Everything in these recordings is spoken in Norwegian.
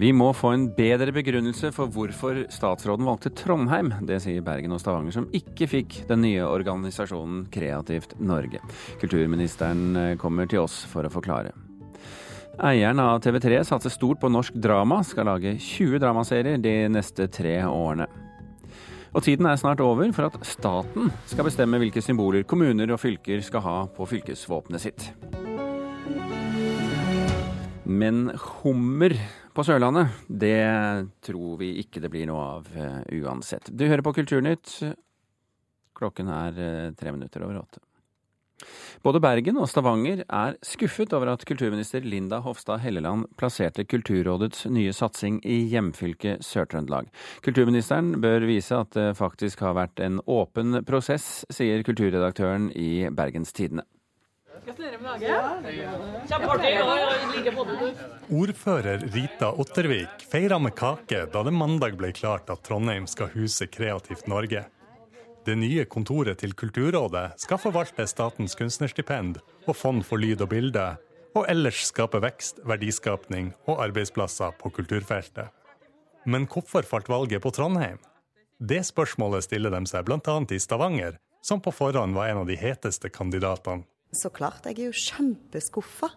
Vi må få en bedre begrunnelse for hvorfor statsråden valgte Trondheim. Det sier Bergen og Stavanger, som ikke fikk den nye organisasjonen Kreativt Norge. Kulturministeren eh, kommer til oss for å forklare. Eieren av TV3 satser stort på norsk drama, skal lage 20 dramaserier de neste tre årene. Og tiden er snart over for at staten skal bestemme hvilke symboler kommuner og fylker skal ha på fylkesvåpenet sitt. Men hummer på Sørlandet, det tror vi ikke det blir noe av uh, uansett. Du hører på Kulturnytt. Klokken er uh, tre minutter over åtte. Både Bergen og Stavanger er skuffet over at kulturminister Linda Hofstad Helleland plasserte Kulturrådets nye satsing i hjemfylket Sør-Trøndelag. Kulturministeren bør vise at det faktisk har vært en åpen prosess, sier kulturredaktøren i Bergens Tidende. Ordfører Rita Ottervik feira med kake da det mandag ble klart at Trondheim skal huse Kreativt Norge. Det nye kontoret til Kulturrådet skal forvalte statens kunstnerstipend og fond for lyd og bilde, og ellers skape vekst, verdiskapning og arbeidsplasser på kulturfeltet. Men hvorfor falt valget på Trondheim? Det spørsmålet stiller de seg bl.a. i Stavanger, som på forhånd var en av de heteste kandidatene. Så klart, jeg er jo kjempeskuffa.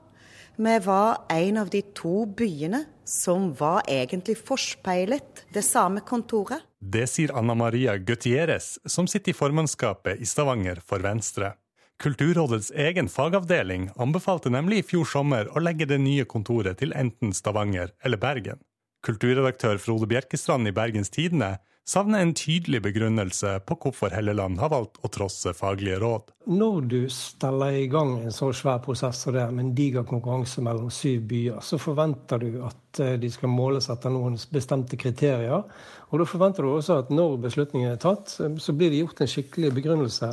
Vi var en av de to byene som var egentlig forspeilet det samme kontoret. Det sier Anna Maria Gutierrez, som sitter i formannskapet i Stavanger for Venstre. Kulturrådets egen fagavdeling anbefalte nemlig i fjor sommer å legge det nye kontoret til enten Stavanger eller Bergen. Kulturredaktør Frode Bjerkestrand i Bergens Tidende savner en tydelig begrunnelse på hvorfor Helleland har valgt å trosse faglige råd. Når du steller i gang en så svær prosess og det med en diger konkurranse mellom syv byer, så forventer du at eh, de skal måles etter noen bestemte kriterier. Og da forventer du også at når beslutningen er tatt, så blir det gjort en skikkelig begrunnelse.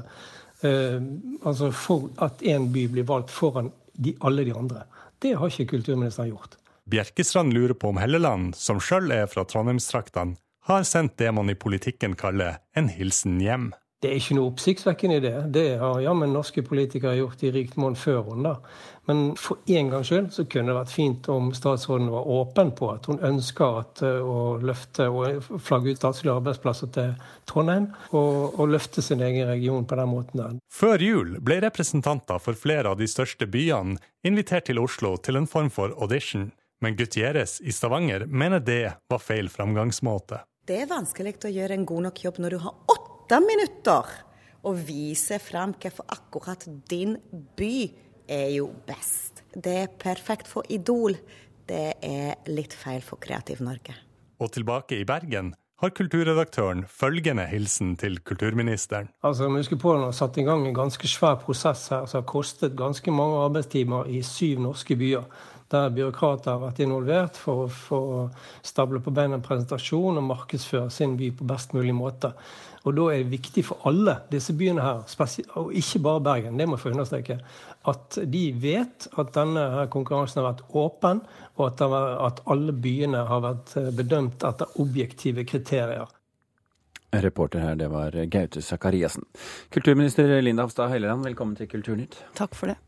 Eh, altså for at én by blir valgt foran de, alle de andre. Det har ikke kulturministeren gjort. Bjerkestrand lurer på om Helleland, som sjøl er fra Trondheimstraktene, har sendt det man i politikken kaller en hilsen hjem. Det er ikke noe oppsiktsvekkende i det. Det har jammen norske politikere gjort i rikt monn før da. Men for en gangs skyld så kunne det vært fint om statsråden var åpen på at hun ønsker at, eh, å løfte og flagge ut statslige arbeidsplasser til Trondheim, og, og løfte sin egen region på den måten. der. Før jul ble representanter for flere av de største byene invitert til Oslo til en form for audition. Men Gutieres i Stavanger mener det var feil framgangsmåte. Det er vanskelig å gjøre en god nok jobb når du har åtte minutter å vise frem hvorfor akkurat din by er jo best. Det er perfekt for Idol. Det er litt feil for Kreativ Norge. Og tilbake i Bergen har kulturredaktøren følgende hilsen til kulturministeren. Altså, vi husker på Han har satt i gang en ganske svær prosess her som har kostet ganske mange arbeidstimer i syv norske byer der byråkrater har vært involvert for å få stable på beina en presentasjon og markedsføre sin by på best mulig måte. Og Da er det viktig for alle disse byene her, og ikke bare Bergen, det må jeg få understreke, at de vet at denne konkurransen har vært åpen, og at, at alle byene har vært eh, bedømt etter objektive kriterier. Reporter her, det var Gaute Sakariassen. Kulturminister Linda Hofstad Helleland, velkommen til Kulturnytt. Takk for det.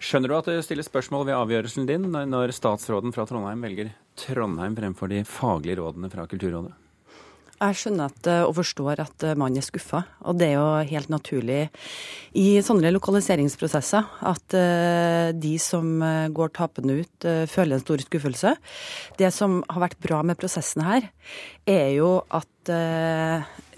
Skjønner du at det stilles spørsmål ved avgjørelsen din når statsråden fra Trondheim velger Trondheim fremfor de faglige rådene fra Kulturrådet? Jeg skjønner at, eh, og forstår at mannen man er skuffa. Og det er jo helt naturlig i sånne lokaliseringsprosesser at eh, de som går tapende ut, føler en stor skuffelse. Det som har vært bra med prosessen her, er jo at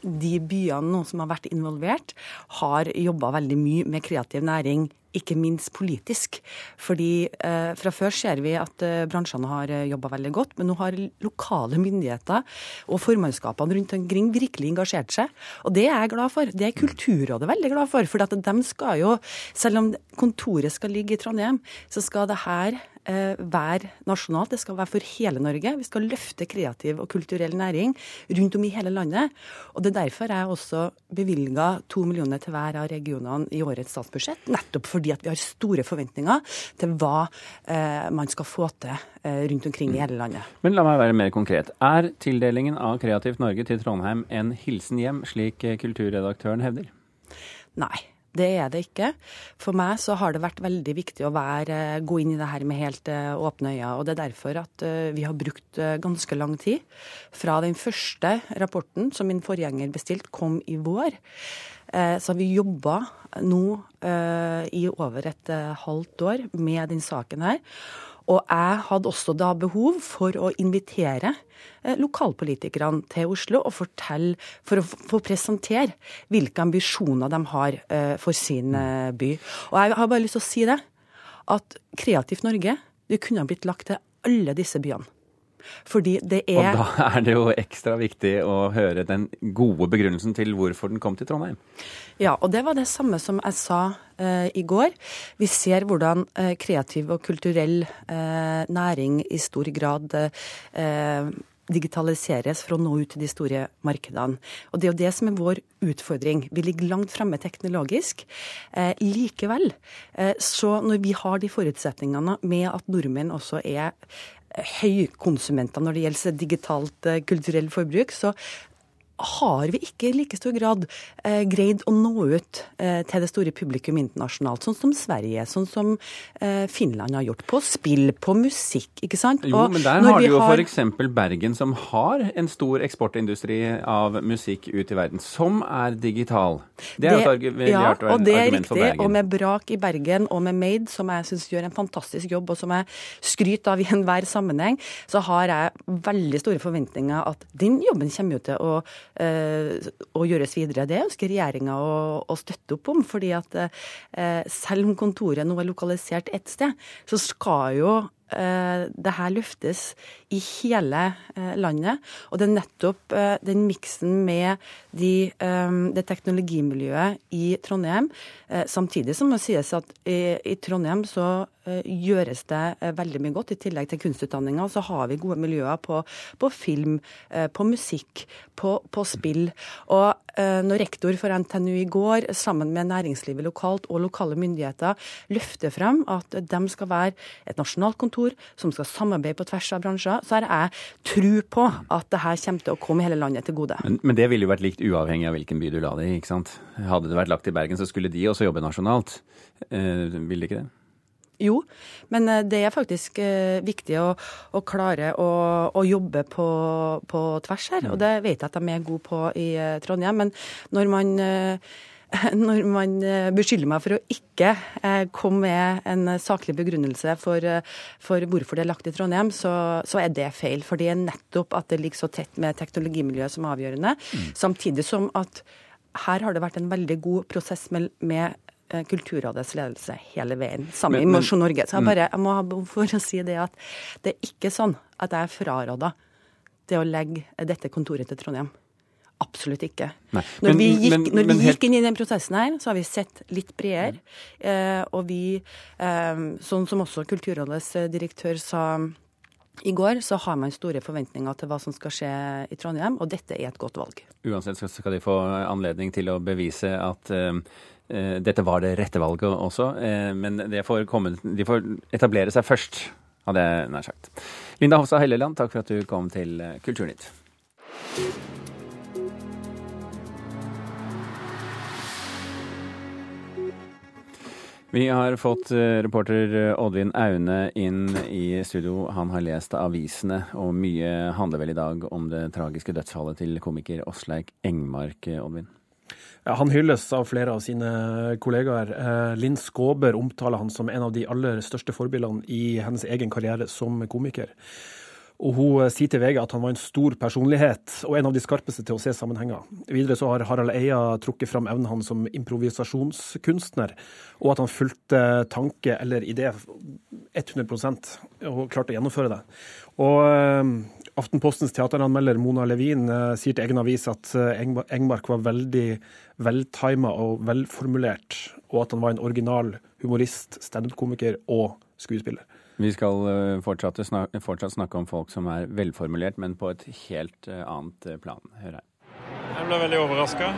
de byene som har vært involvert, har jobba veldig mye med kreativ næring ikke minst politisk. Fordi eh, fra før ser vi at eh, bransjene har eh, jobba veldig godt, men nå har lokale myndigheter og formannskapene rundt omkring virkelig engasjert seg. Og det er jeg glad for. Det er Kulturrådet veldig glad for. For de skal jo, selv om kontoret skal ligge i Trondheim, så skal det her være nasjonalt. Det skal være for hele Norge. Vi skal løfte kreativ og kulturell næring rundt om i hele landet. Og Det er derfor jeg også bevilga to millioner til hver av regionene i årets statsbudsjett. Nettopp fordi at vi har store forventninger til hva eh, man skal få til eh, rundt omkring i hele landet. Men la meg være mer konkret. Er tildelingen av Kreativt Norge til Trondheim en hilsen hjem, slik kulturredaktøren hevder? Nei. Det er det ikke. For meg så har det vært veldig viktig å være, gå inn i det her med helt åpne øyne. Og det er derfor at vi har brukt ganske lang tid. Fra den første rapporten som min forgjenger bestilte, kom i vår. Så har vi jobba nå i over et halvt år med den saken her. Og jeg hadde også da behov for å invitere eh, lokalpolitikerne til Oslo og fortelle, for å få presentere hvilke ambisjoner de har eh, for sin eh, by. Og jeg har bare lyst til å si det, at Kreativt Norge det kunne ha blitt lagt til alle disse byene. Fordi det er Og da er det jo ekstra viktig å høre den gode begrunnelsen til hvorfor den kom til Trondheim. Ja, og det var det samme som jeg sa eh, i går. Vi ser hvordan eh, kreativ og kulturell eh, næring i stor grad eh, digitaliseres for å nå ut til de store markedene. Og Det er jo det som er vår utfordring. Vi ligger langt fremme teknologisk. Eh, likevel, eh, så når vi har de forutsetningene med at nordmenn også er høykonsumenter når det gjelder digitalt kulturell forbruk, så har vi ikke i like stor grad eh, greid å nå ut eh, til det store publikum internasjonalt, sånn som Sverige, sånn som eh, Finland har gjort. På spill, på musikk, ikke sant? Jo, men der har du jo har... f.eks. Bergen, som har en stor eksportindustri av musikk ut i verden, som er digital. Det er jo et ja, og det er riktig, Og med Brak i Bergen og med Made, som jeg syns gjør en fantastisk jobb, og som jeg skryter av i enhver sammenheng, så har jeg veldig store forventninger at den jobben kommer jo til å å eh, gjøres videre. Det ønsker regjeringa å, å, støtte opp om. fordi at eh, selv om kontoret nå er lokalisert ett sted, så skal jo eh, det her løftes i hele landet. Og det er nettopp den miksen med de, det teknologimiljøet i Trondheim, samtidig som det sies at i, i Trondheim så gjøres det eh, veldig mye godt. I tillegg til kunstutdanninga så har vi gode miljøer på, på film, eh, på musikk, på, på, spill. Og når rektor for NTNU i går, sammen med næringslivet lokalt og lokale myndigheter, løfter frem at de skal være et nasjonalt kontor som skal samarbeide på tvers av bransjer, så har jeg tro på at det her kommer til å komme hele landet til gode. Men, men det ville jo vært likt uavhengig av hvilken by du la det i, ikke sant? Hadde det vært lagt i Bergen, så skulle de også jobbe nasjonalt. Eh, vil de ikke det? Jo, men eh, det er faktisk eh, viktig å, å klare å, å, jobbe på, på tvers her. Og det vet jeg at de er gode på i eh, Trondheim. Men når man når man beskylder meg for å ikke komme med en saklig begrunnelse for, for hvorfor det er lagt i Trondheim, så, så, er det feil. For det er nettopp at det ligger så tett med teknologimiljøet som er avgjørende. Mm. Samtidig som at her har det vært en veldig god prosess med, med Kulturrådets ledelse hele veien, sammen med Mosjon Norge. Så jeg, mm. bare, jeg må ha behov for å si det at det er ikke sånn at jeg er fraråda det å legge dette kontoret til Trondheim. Absolutt ikke. Nei, når men, vi, gikk, men, når vi helt... gikk, inn i den prosessen her, så har vi sett litt bredere. Eh, og vi, eh, sånn som også Kulturrådets eh, direktør sa i går, så har man store forventninger til hva som skal skje i Trondheim, og dette er et godt valg. Uansett skal de få anledning til å bevise at eh, Eh, dette var det rette valget også, eh, men får komme, de får etablere seg først, hadde jeg nær sagt. Linda Hofstad Helleland, takk for at du kom til eh, Kulturnytt. Vi har fått reporter Oddvin Aune inn i studio. Han har lest avisene, og mye handler vel i dag om det tragiske dødsfallet til komiker Åsleik Engmark, Oddvin? Ja, han hylles av flere av sine kollegaer. Eh, Linn Skåber omtaler han som en av de aller største forbildene i hennes egen karriere som komiker. Og Hun sier til VG at han var en stor personlighet og en av de skarpeste til å se sammenhenger. Videre så har Harald Eia trukket fram evnen hans som improvisasjonskunstner, og at han fulgte tanke eller idé 100% og klarte å gjennomføre det. Og eh, Aftenpostens teateranmelder Mona Levin eh, sier til egen avis at eh, Engmark var veldig veltima og velformulert, og at han var en original humorist, standup-komiker og skuespiller. Vi skal fortsatt snakke, fortsatt snakke om folk som er velformulert, men på et helt annet plan. Hør her. Jeg ble veldig overraska.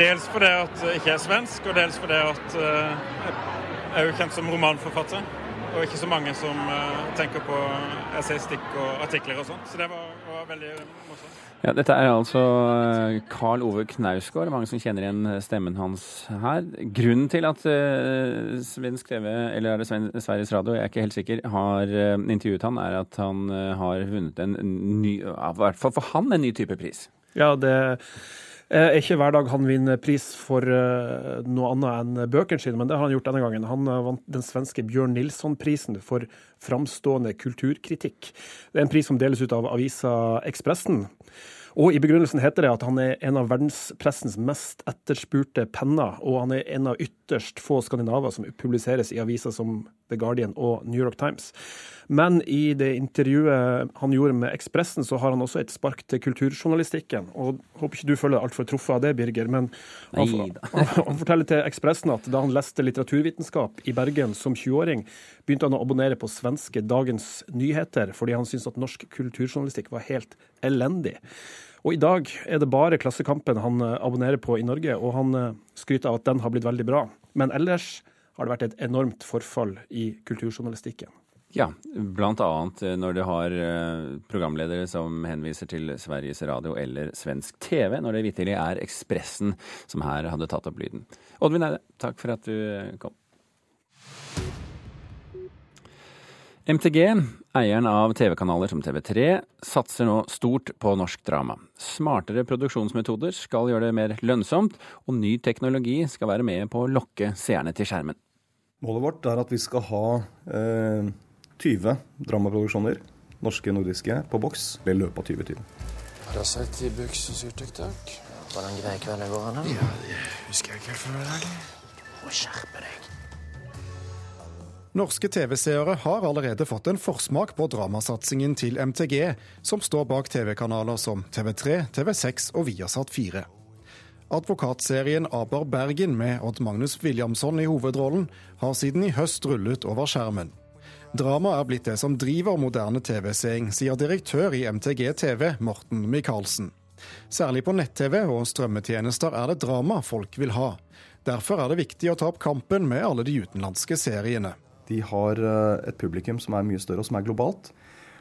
Dels fordi at jeg ikke er svensk, og dels fordi at er jo kjent som romanforfatter. og ikke så mange som tenker på essaystikk og artikler og sånt. Så det var, var veldig morsomt. Ja, Dette er altså Karl Ove Knausgård, mange som kjenner igjen stemmen hans her. Grunnen til at uh, svensk TV, eller er det Sveriges Radio, jeg er ikke helt sikker, har uh, intervjuet han, er at han uh, har vunnet en ny, i hvert fall for han, en ny type pris. Ja, det er ikke hver dag han vinner pris for uh, noe annet enn bøkene sine, men det har han gjort denne gangen. Han uh, vant den svenske Bjørn Nilsson-prisen for framstående kulturkritikk. Det er en pris som deles ut av avisa Ekspressen. Og i begrunnelsen heter det at han er en av verdenspressens mest etterspurte penner, og han er en av ytterst få skandinaver som publiseres i aviser som The Guardian og New York Times. Men i det intervjuet han gjorde med Ekspressen, så har han også et spark til kulturjournalistikken. Og Håper ikke du føler deg altfor truffet av det, Birger. Men han, han, forteller til Ekspressen at da han leste litteraturvitenskap i Bergen som 20-åring, begynte han å abonnere på svenske Dagens Nyheter fordi han syntes at norsk kulturjournalistikk var helt elendig. Og i dag er det bare Klassekampen han eh, abonnerer på i Norge, og han eh, skryter av at den har blitt veldig bra. Men ellers har det vært et enormt forfall i kulturjournalistikken. Ja, bl.a. Eh, når du har eh, programledere som henviser til Sveriges Radio eller svensk TV, når det vitterlig er Ekspressen som her hadde tatt opp lyden. Oddvin Eide, takk for at du eh, kom. MTG, eieren av TV-kanaler som TV3, satser nå stort på norsk drama. Smartere produksjonsmetoder skal gjøre det mer lønnsomt, og ny teknologi skal være med på å lokke seerne til skjermen. Målet vårt er at vi skal ha eh 20 dramaproduksjoner, norske nordiske, på boks i løpet av 2020. Parasite i buksesurtek, takk. Var det en grei kveld i går, eller? Ja, det husker jeg ikke helt før i dag. Må skjerpe deg. Norske TV-seere har allerede fått en forsmak på dramasatsingen til MTG, som står bak TV-kanaler som TV3, TV6 og Viasat 4. Advokatserien Aber Bergen med Odd Magnus Williamson i hovedrollen har siden i høst rullet over skjermen. Drama er blitt det som driver moderne TV-seing, sier direktør i MTG TV, Morten Michaelsen. Særlig på nett-TV og strømmetjenester er det drama folk vil ha. Derfor er det viktig å ta opp kampen med alle de utenlandske seriene. De har eh, et publikum som er mye større og som er globalt.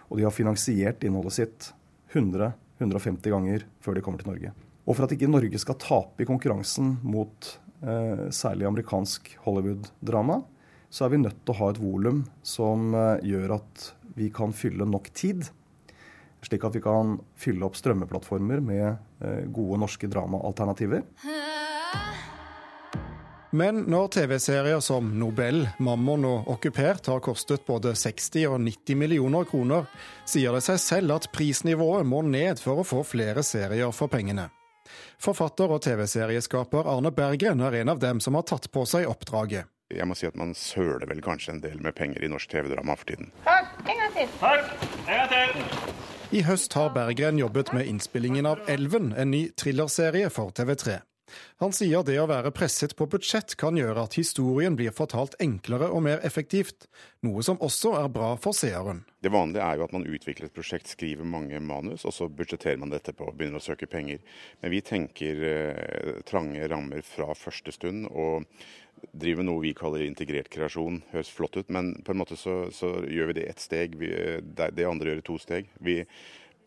Og de har finansiert innholdet sitt 100-150 ganger før de kommer til Norge. Og for at ikke Norge skal tape i konkurransen mot eh, særlig amerikansk Hollywood-drama, så er vi nødt til å ha et volum som eh, gjør at vi kan fylle nok tid. Slik at vi kan fylle opp strømmeplattformer med eh, gode norske dramaalternativer. Men når TV-serier som Nobel, Mammon og Okkupert har kostet både 60 og 90 millioner kroner, sier det seg selv at prisnivået må ned for å få flere serier for pengene. Forfatter og TV-serieskaper Arne Berggren er en av dem som har tatt på seg oppdraget. Jeg må si at man søler vel kanskje en del med penger i norsk TV-drama for tiden. Takk! En gang til. Takk! En gang til. I høst har Berggren jobbet med innspillingen av Elven, en ny thrillerserie for TV3. Han sier det å være presset på budsjett kan gjøre at historien blir fortalt enklere og mer effektivt, noe som også er bra for seeren. Det vanlige er jo at man utvikler et prosjekt, skriver mange manus, og så budsjetterer man dette på og begynner å søke penger. Men vi tenker eh, trange rammer fra første stund. og driver noe vi kaller integrert kreasjon. Høres flott ut, men på en måte så, så gjør vi det ett steg. Vi, det, det andre gjør det to steg. Vi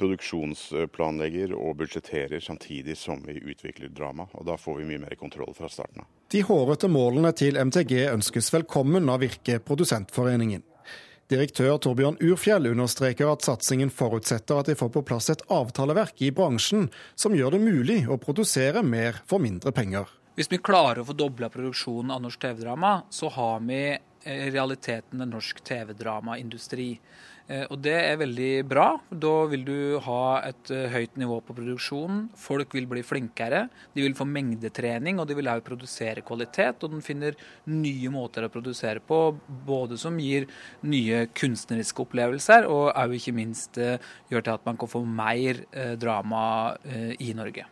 produksjonsplanlegger og budsjetterer samtidig som vi utvikler drama. og Da får vi mye mer kontroll fra starten av. De hårete målene til MTG ønskes velkommen av Virke Produsentforeningen. Direktør Torbjørn Urfjell understreker at satsingen forutsetter at de får på plass et avtaleverk i bransjen som gjør det mulig å produsere mer for mindre penger. Hvis vi klarer å få dobla produksjonen av norsk TV-drama, så har vi i eh, realiteten en norsk TV-dramaindustri. Eh, og det er veldig bra. Da vil du ha et eh, høyt nivå på produksjonen. Folk vil bli flinkere. De vil få mengdetrening, og de vil også produsere kvalitet. Og den finner nye måter å produsere på, både som gir nye kunstneriske opplevelser, og òg ikke minst gjør til at man kan få mer drama i Norge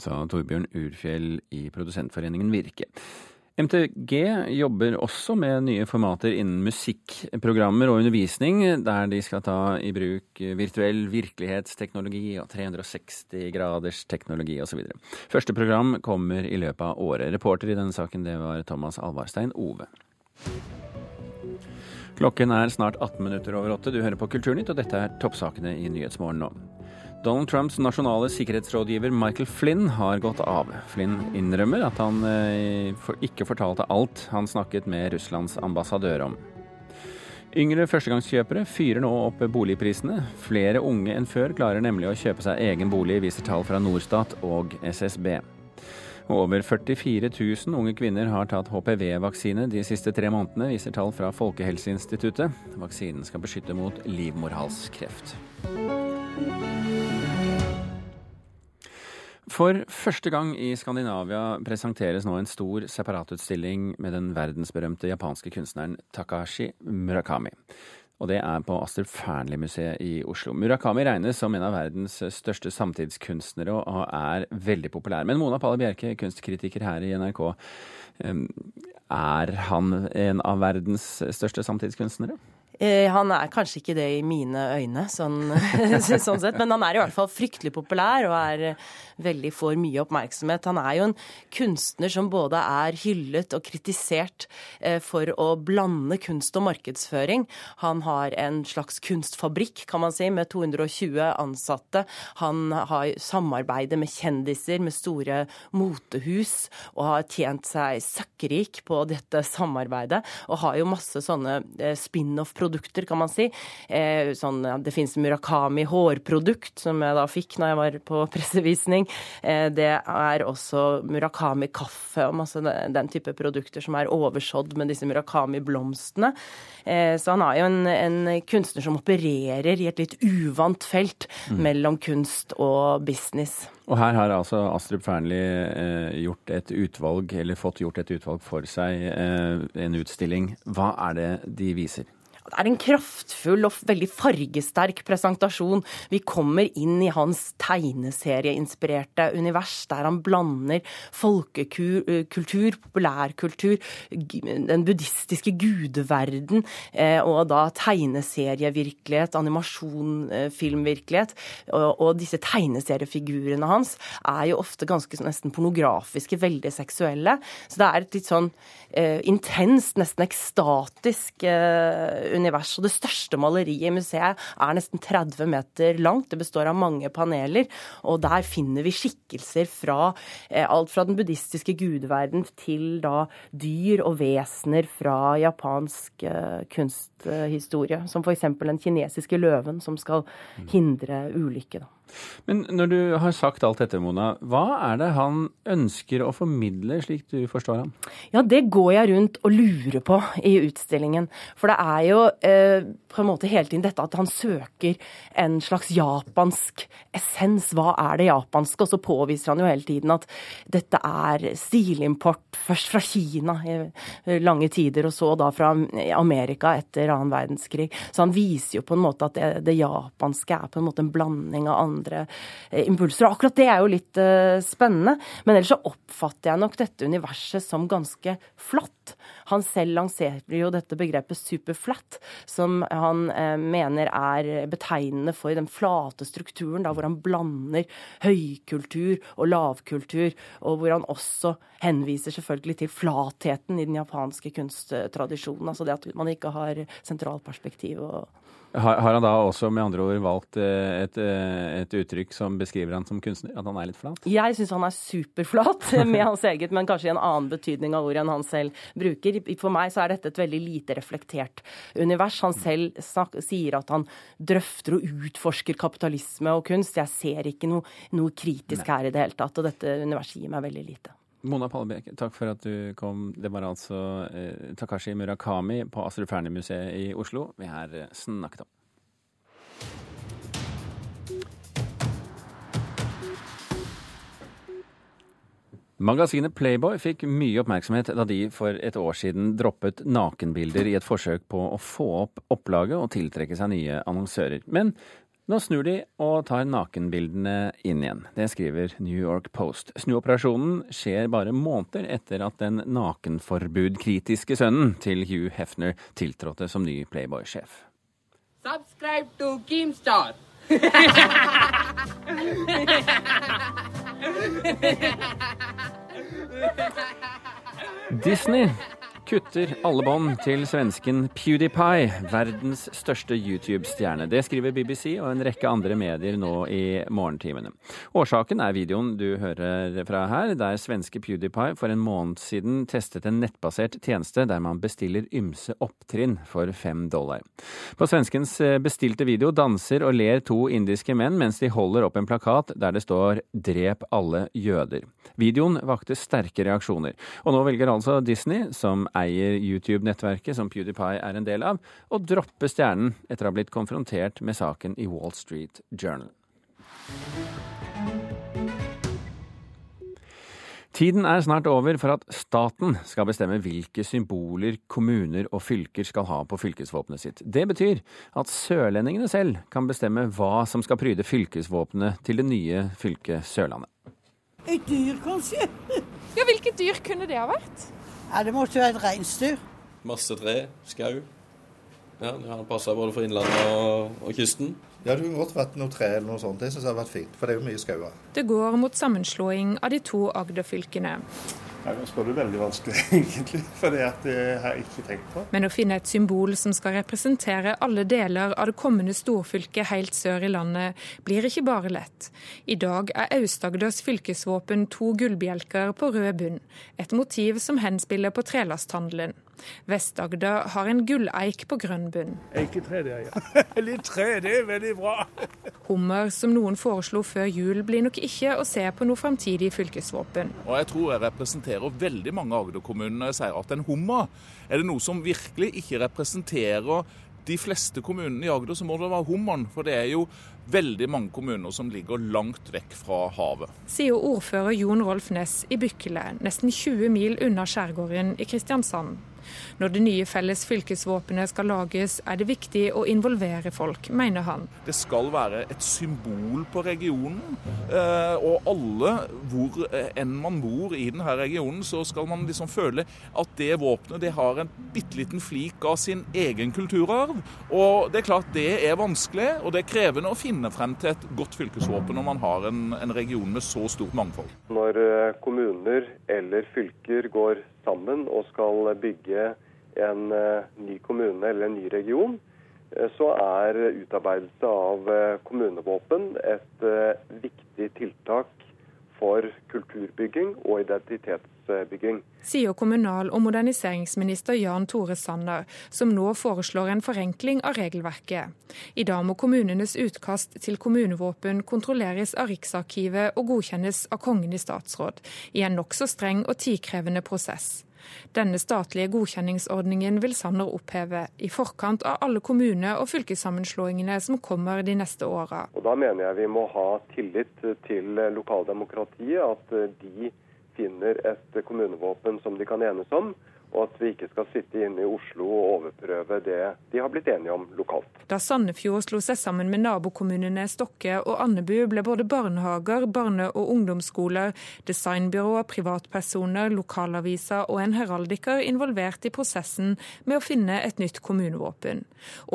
sa Torbjørn Urfjell i Produsentforeningen Virke. MTG jobber også med nye formater innen musikkprogrammer og undervisning, der de skal ta i bruk virtuell virkelighetsteknologi og 360 graders teknologi osv. Første program kommer i løpet av året. Reporter i denne saken det var Thomas Alvarstein Ove. Klokken er snart 18 minutter over åtte. Du hører på Kulturnytt, og dette er toppsakene i Nyhetsmorgen nå. Donald Trumps nasjonale sikkerhetsrådgiver Michael Flynn har gått av. Flynn innrømmer at han eh, ikke fortalte alt han snakket med Russlands ambassadør om. Yngre førstegangskjøpere fyrer nå opp boligprisene. Flere unge enn før klarer nemlig å kjøpe seg egen bolig, viser tall fra Norstat og SSB. Over 44 000 unge kvinner har tatt HPV-vaksine de siste tre månedene, viser tall fra Folkehelseinstituttet. Vaksinen skal beskytte mot livmorhalskreft. For første gang i Skandinavia presenteres nå en stor separatutstilling med den verdensberømte japanske kunstneren Takashi Murakami og det er på Astrup Fearnley-museet i Oslo. Murakami regnes som en av verdens største samtidskunstnere og er veldig populær. Men Mona Palle Bjerke, kunstkritiker her i NRK, er han en av verdens største samtidskunstnere? Eh, han er kanskje ikke det i mine øyne, sånn, sånn, sett, men han er i hvert fall fryktelig populær og er eh, veldig får mye oppmerksomhet. Han er jo en kunstner som både er hyllet og kritisert eh, for å blande kunst og markedsføring. Han har en slags kunstfabrikk, kan man si, med 220 ansatte. Han har samarbeidet med kjendiser, med store motehus, og har tjent seg søkkrik på dette samarbeidet, og har jo masse sånne spin-off-produkter produkter, kan man si. Eh, sånn, det finnes Murakami hårprodukt, som jeg da fikk når jeg var på pressevisning. Eh, det er også Murakami kaffe og masse den type produkter som er oversådd med disse Murakami-blomstene. Eh, så han er jo en, en, kunstner som opererer i et litt uvant felt mm. mellom kunst og business. Og her har altså Astrup Fearnley eh, gjort et utvalg, eller fått gjort et utvalg for seg, eh, en utstilling. Hva er det de viser? Det er en kraftfull og veldig fargesterk presentasjon. Vi kommer inn i hans tegneserieinspirerte univers, der han blander folkekultur, populærkultur, den buddhistiske gudeverden eh, og da tegneserievirkelighet, animasjonfilmvirkelighet. Og disse tegneseriefigurene hans er jo ofte ganske nesten pornografiske, veldig seksuelle. Så det er et litt sånn eh, intenst, nesten ekstatisk uh, univers. Og det største maleriet i museet er nesten 30 meter langt. Det består av mange paneler, og der finner vi skikkelser fra eh, alt fra den buddhistiske gudeverden til da dyr og vesener fra japansk eh, kunsthistorie. Som f.eks. den kinesiske løven som skal hindre ulykke. da. Men når du har sagt alt dette, Mona, hva er det han ønsker å formidle, slik du forstår ham? Ja, det går jeg rundt og lurer på i utstillingen. For det er jo eh, på en måte hele tiden dette at han søker en slags japansk essens. Hva er det japanske? Og så påviser han jo hele tiden at dette er stilimport først fra Kina i lange tider, og så da fra Amerika etter annen verdenskrig. Så han viser jo på en måte at det, det japanske er på en måte en blanding av andre andre eh, impulser. Og akkurat det er jo litt uh, spennende. Men ellers så oppfatter jeg nok dette universet som ganske flatt. Han selv lanserer jo dette begrepet superflat, som han eh, mener er betegnende for den flate strukturen, da, hvor han blander høykultur og lavkultur, og hvor han også henviser selvfølgelig til flatheten i den japanske kunsttradisjonen. Altså det at man ikke har sentralperspektiv og har, har, han da også med andre ord valgt eh, et, eh, et, uttrykk som beskriver han som kunstner? At han er litt flat? Jeg syns han er superflat med hans eget, men kanskje i en annen betydning av ordet enn han selv bruker. For meg så er dette et veldig lite reflektert univers. Han selv snak, sier at han drøfter og utforsker kapitalisme og kunst. Jeg ser ikke noe, noe kritisk Nei. her i det hele tatt, og dette universet gir meg veldig lite. Mona Pallebekk, takk for at du kom. Det var altså eh, Takashi Murakami på Astrup Fearnley-museet i Oslo vi her eh, snakket om. Magasinet Playboy fikk mye oppmerksomhet da de for et år siden droppet nakenbilder i et forsøk på å få opp opplaget og tiltrekke seg nye annonsører. Men nå snur de og tar nakenbildene inn igjen. Det skriver New York Post. Snuoperasjonen skjer bare måneder etter at den nakenforbudkritiske sønnen til Hugh Hefner tiltrådte som ny Playboy-sjef. Subscribe to Keemstar! Disney kutter alle bånd til svensken PewDiePie, verdens største YouTube-stjerne. Det skriver BBC og en rekke andre medier nå i morgentimene. Årsaken er videoen du hører fra her, der svenske PewDiePie for en måned siden testet en nettbasert tjeneste der man bestiller ymse opptrinn for fem dollar. På svenskens bestilte video danser og ler to indiske menn mens de holder opp en plakat der det står 'Drep alle jøder'. Videoen vakte sterke reaksjoner, og nå velger altså Disney, som eier YouTube-nettverket som PewDiePie er en del av, og droppe stjernen etter å ha blitt konfrontert med saken i Wall Street Journal. Tiden er snart over for at staten skal bestemme hvilke symboler kommuner og fylker skal ha på fylkesvåpenet sitt. Det betyr at sørlendingene selv kan bestemme hva som skal pryde fylkesvåpenet til det nye fylket Sørlandet. Et dyr, kanskje? Ja, Hvilket dyr kunne det ha vært? Ja, Det måtte være et reinsdyr. Masse tre, skau. Ja, det har passa både for innlandet og, og, kysten. Ja, det kunne godt vært noe tre eller noe sånt. Det syns jeg hadde vært fint, for det er jo mye skauer. Det går mot sammenslåing av de to Agder-fylkene. Nå spør du veldig vanskelig, egentlig, for det det har jeg ikke tenkt på. Men å finne et symbol som skal representere alle deler av det kommende storfylket helt sør i landet, blir ikke bare lett. I dag er Aust-Agders fylkesvåpen to gullbjelker på rød bunn, et motiv som henspiller på trelasthandelen. Vest-Agder har en gulleik på grønn bunn. Eiketre, det, ja. Litt tre, det er veldig bra. Hummer, som noen foreslo før jul, blir nok ikke å se på noe framtidig fylkesvåpen. Og jeg tror jeg representerer veldig mange Agder-kommuner når jeg sier at en hummer er det noe som virkelig ikke representerer de fleste kommunene i Agder, så må det være hummeren. For det er jo veldig mange kommuner som ligger langt vekk fra havet. Sier ordfører Jon Rolf Næss i Bykkele, nesten 20 mil unna skjærgården i Kristiansand. Når det nye felles fylkesvåpenet skal lages, er det viktig å involvere folk, mener han. Det skal være et symbol på regionen. Eh, og alle, hvor enn man bor i denne regionen, så skal man liksom føle at det våpenet det har en bitte liten flik av sin egen kulturarv. Og det er klart det er vanskelig, og det er krevende å finne frem til et godt fylkesvåpen når man har en, en region med så stort mangfold. Når eh, kommuner eller fylker går sammen og skal bygge en ny kommune eller en ny region, så er utarbeidelse av kommunevåpen et viktig tiltak for kulturbygging og identitetsbygging. Sier kommunal- og moderniseringsminister Jan Tore Sanner, som nå foreslår en forenkling av regelverket. I dag må kommunenes utkast til kommunevåpen kontrolleres av Riksarkivet og godkjennes av Kongen i statsråd, i en nokså streng og tidkrevende prosess. Denne statlige godkjenningsordningen vil Sanner oppheve, i forkant av alle kommune- og fylkessammenslåingene som kommer de neste åra. Da mener jeg vi må ha tillit til lokaldemokratiet, at de finner et kommunevåpen som de kan enes om og at vi ikke skal sitte inne i Oslo og overprøve det de har blitt enige om lokalt. Da Sandefjord slo seg sammen med nabokommunene Stokke og Andebu, ble både barnehager, barne- og ungdomsskoler, designbyråer, privatpersoner, lokalaviser og en heraldiker involvert i prosessen med å finne et nytt kommunevåpen.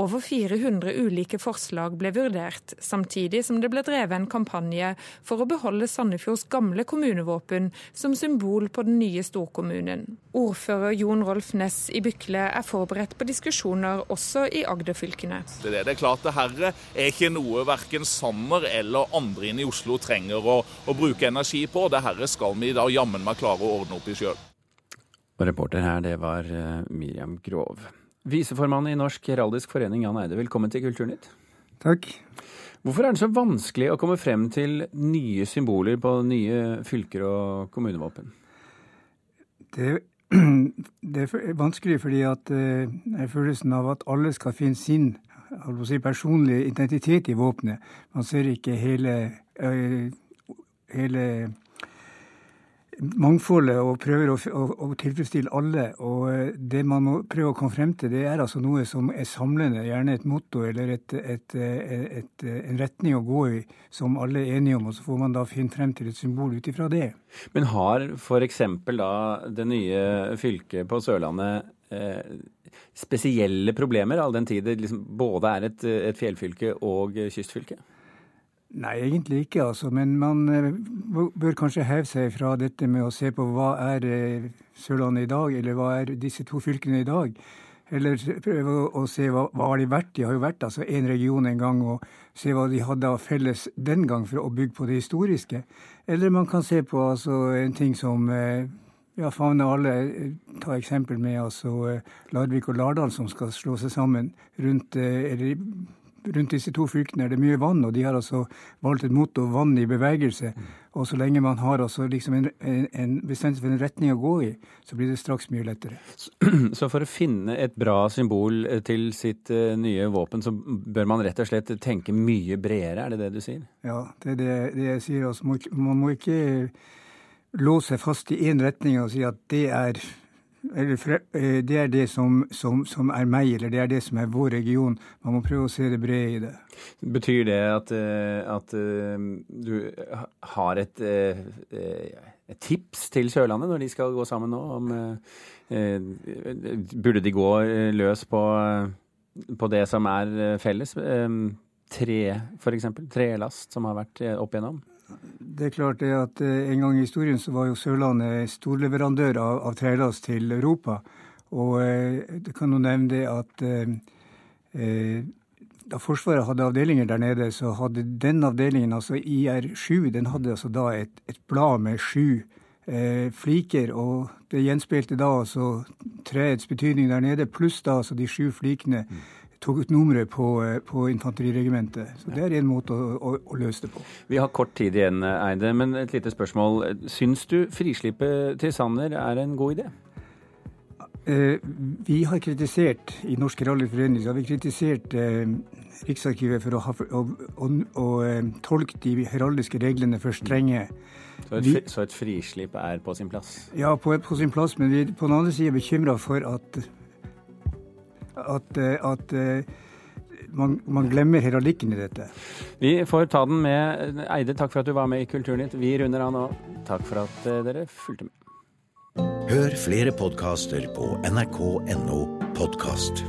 Over 400 ulike forslag ble vurdert, samtidig som det ble drevet en kampanje for å beholde Sandefjords gamle kommunevåpen som symbol på den nye storkommunen. Ordfører Jon Rolf Næss i Bykle er forberedt på diskusjoner også i Agder-fylkene. Det, det er klart det her er ikke noe verken Sanner eller andre inne i Oslo trenger å, å bruke energi på. Det her skal vi da jammen meg klare å ordne opp i sjøl. Reporter her, det var Miriam Grov. Viseformann i Norsk heraldisk forening, Jan Eide, velkommen til Kulturnytt. Takk. Hvorfor er det så vanskelig å komme frem til nye symboler på nye fylker og kommunevåpen? Det det er vanskelig fordi at er følelsen av at alle skal finne sin si, personlige identitet i våpenet. Man ser ikke hele, hele mangfoldet og prøver å, å, å, tilfredsstille alle. Og det man må prøve å komme frem til, det er altså noe som er samlende. Gjerne et motto eller et, et, et, en retning å gå i som alle er enige om. Og så får man da finne frem til et symbol ut ifra det. Men har f.eks. da det nye fylket på Sørlandet eh, spesielle problemer, all den tid det liksom både er et, et fjellfylke og kystfylke? Nei, egentlig ikke, altså. Men man eh, bør kanskje heve seg fra dette med å se på hva er eh, Sørlandet i dag, eller hva er disse to fylkene i dag. Eller prøve å se hva, hva har de vært. De har jo vært altså én region en gang, og se hva de hadde av felles den gang for å bygge på det historiske. Eller man kan se på altså en ting som eh, ja, favner alle. Ta eksempel med altså Larvik og Lardal som skal slå seg sammen rundt eller rundt disse to fylkene er det mye vann, og de har altså valgt et motto 'vann i bevegelse'. Og så lenge man har altså liksom en, en, en bestemt for en retning å gå i, så blir det straks mye lettere. Så for å finne et bra symbol eh, til sitt uh, nye våpen, så bør man rett og slett tenke mye bredere, er det det du sier? Ja, det er det, det jeg sier. Altså, man må ikke låse fast i én retning og si at det er Eh, det er det som, som, som, er meg, eller det er det som er vår region. Man må prøve å se det brede i det. Betyr det at, eh, at eh, du har et, et, tips til Sørlandet når de skal gå sammen nå? Om, burde de gå løs på, på det som er felles? Tre, f.eks. Trelast, som har vært opp igjennom? Det er klart det at eh, En gang i historien så var jo Sørlandet storleverandør av, av trelast til Europa. Og eh, det kan jo nevne det at eh, eh, da Forsvaret hadde avdelinger der nede, så hadde den avdelingen, altså IR7, den hadde altså da et, et blad med sju eh, fliker. Og det gjenspeilte da altså treets betydning der nede, pluss da altså de sju flikene. Tok ut nummeret på, eh, på infanteriregimentet. Så det er en måte å, å, å, løse det på. Vi har kort tid igjen, Eide, men et lite spørsmål. Syns du frislippet til Sanner er en god idé? Eh, vi har kritisert i Norsk Rallyforening har vi kritisert eh, Riksarkivet for å, ha, å, å, tolke de heraldiske reglene for strenge. Så et, vi, så et, frislipp er på sin plass? Ja, på, på sin plass. Men vi på den andre siden er bekymra for at at, eh, at eh, man, man, glemmer heraldikken i dette. Vi får ta den med Eide. Takk for at du var med i Kulturnytt. Vi runder av nå. Takk for at eh, dere fulgte med. Hør flere podkaster på nrk.no podkast.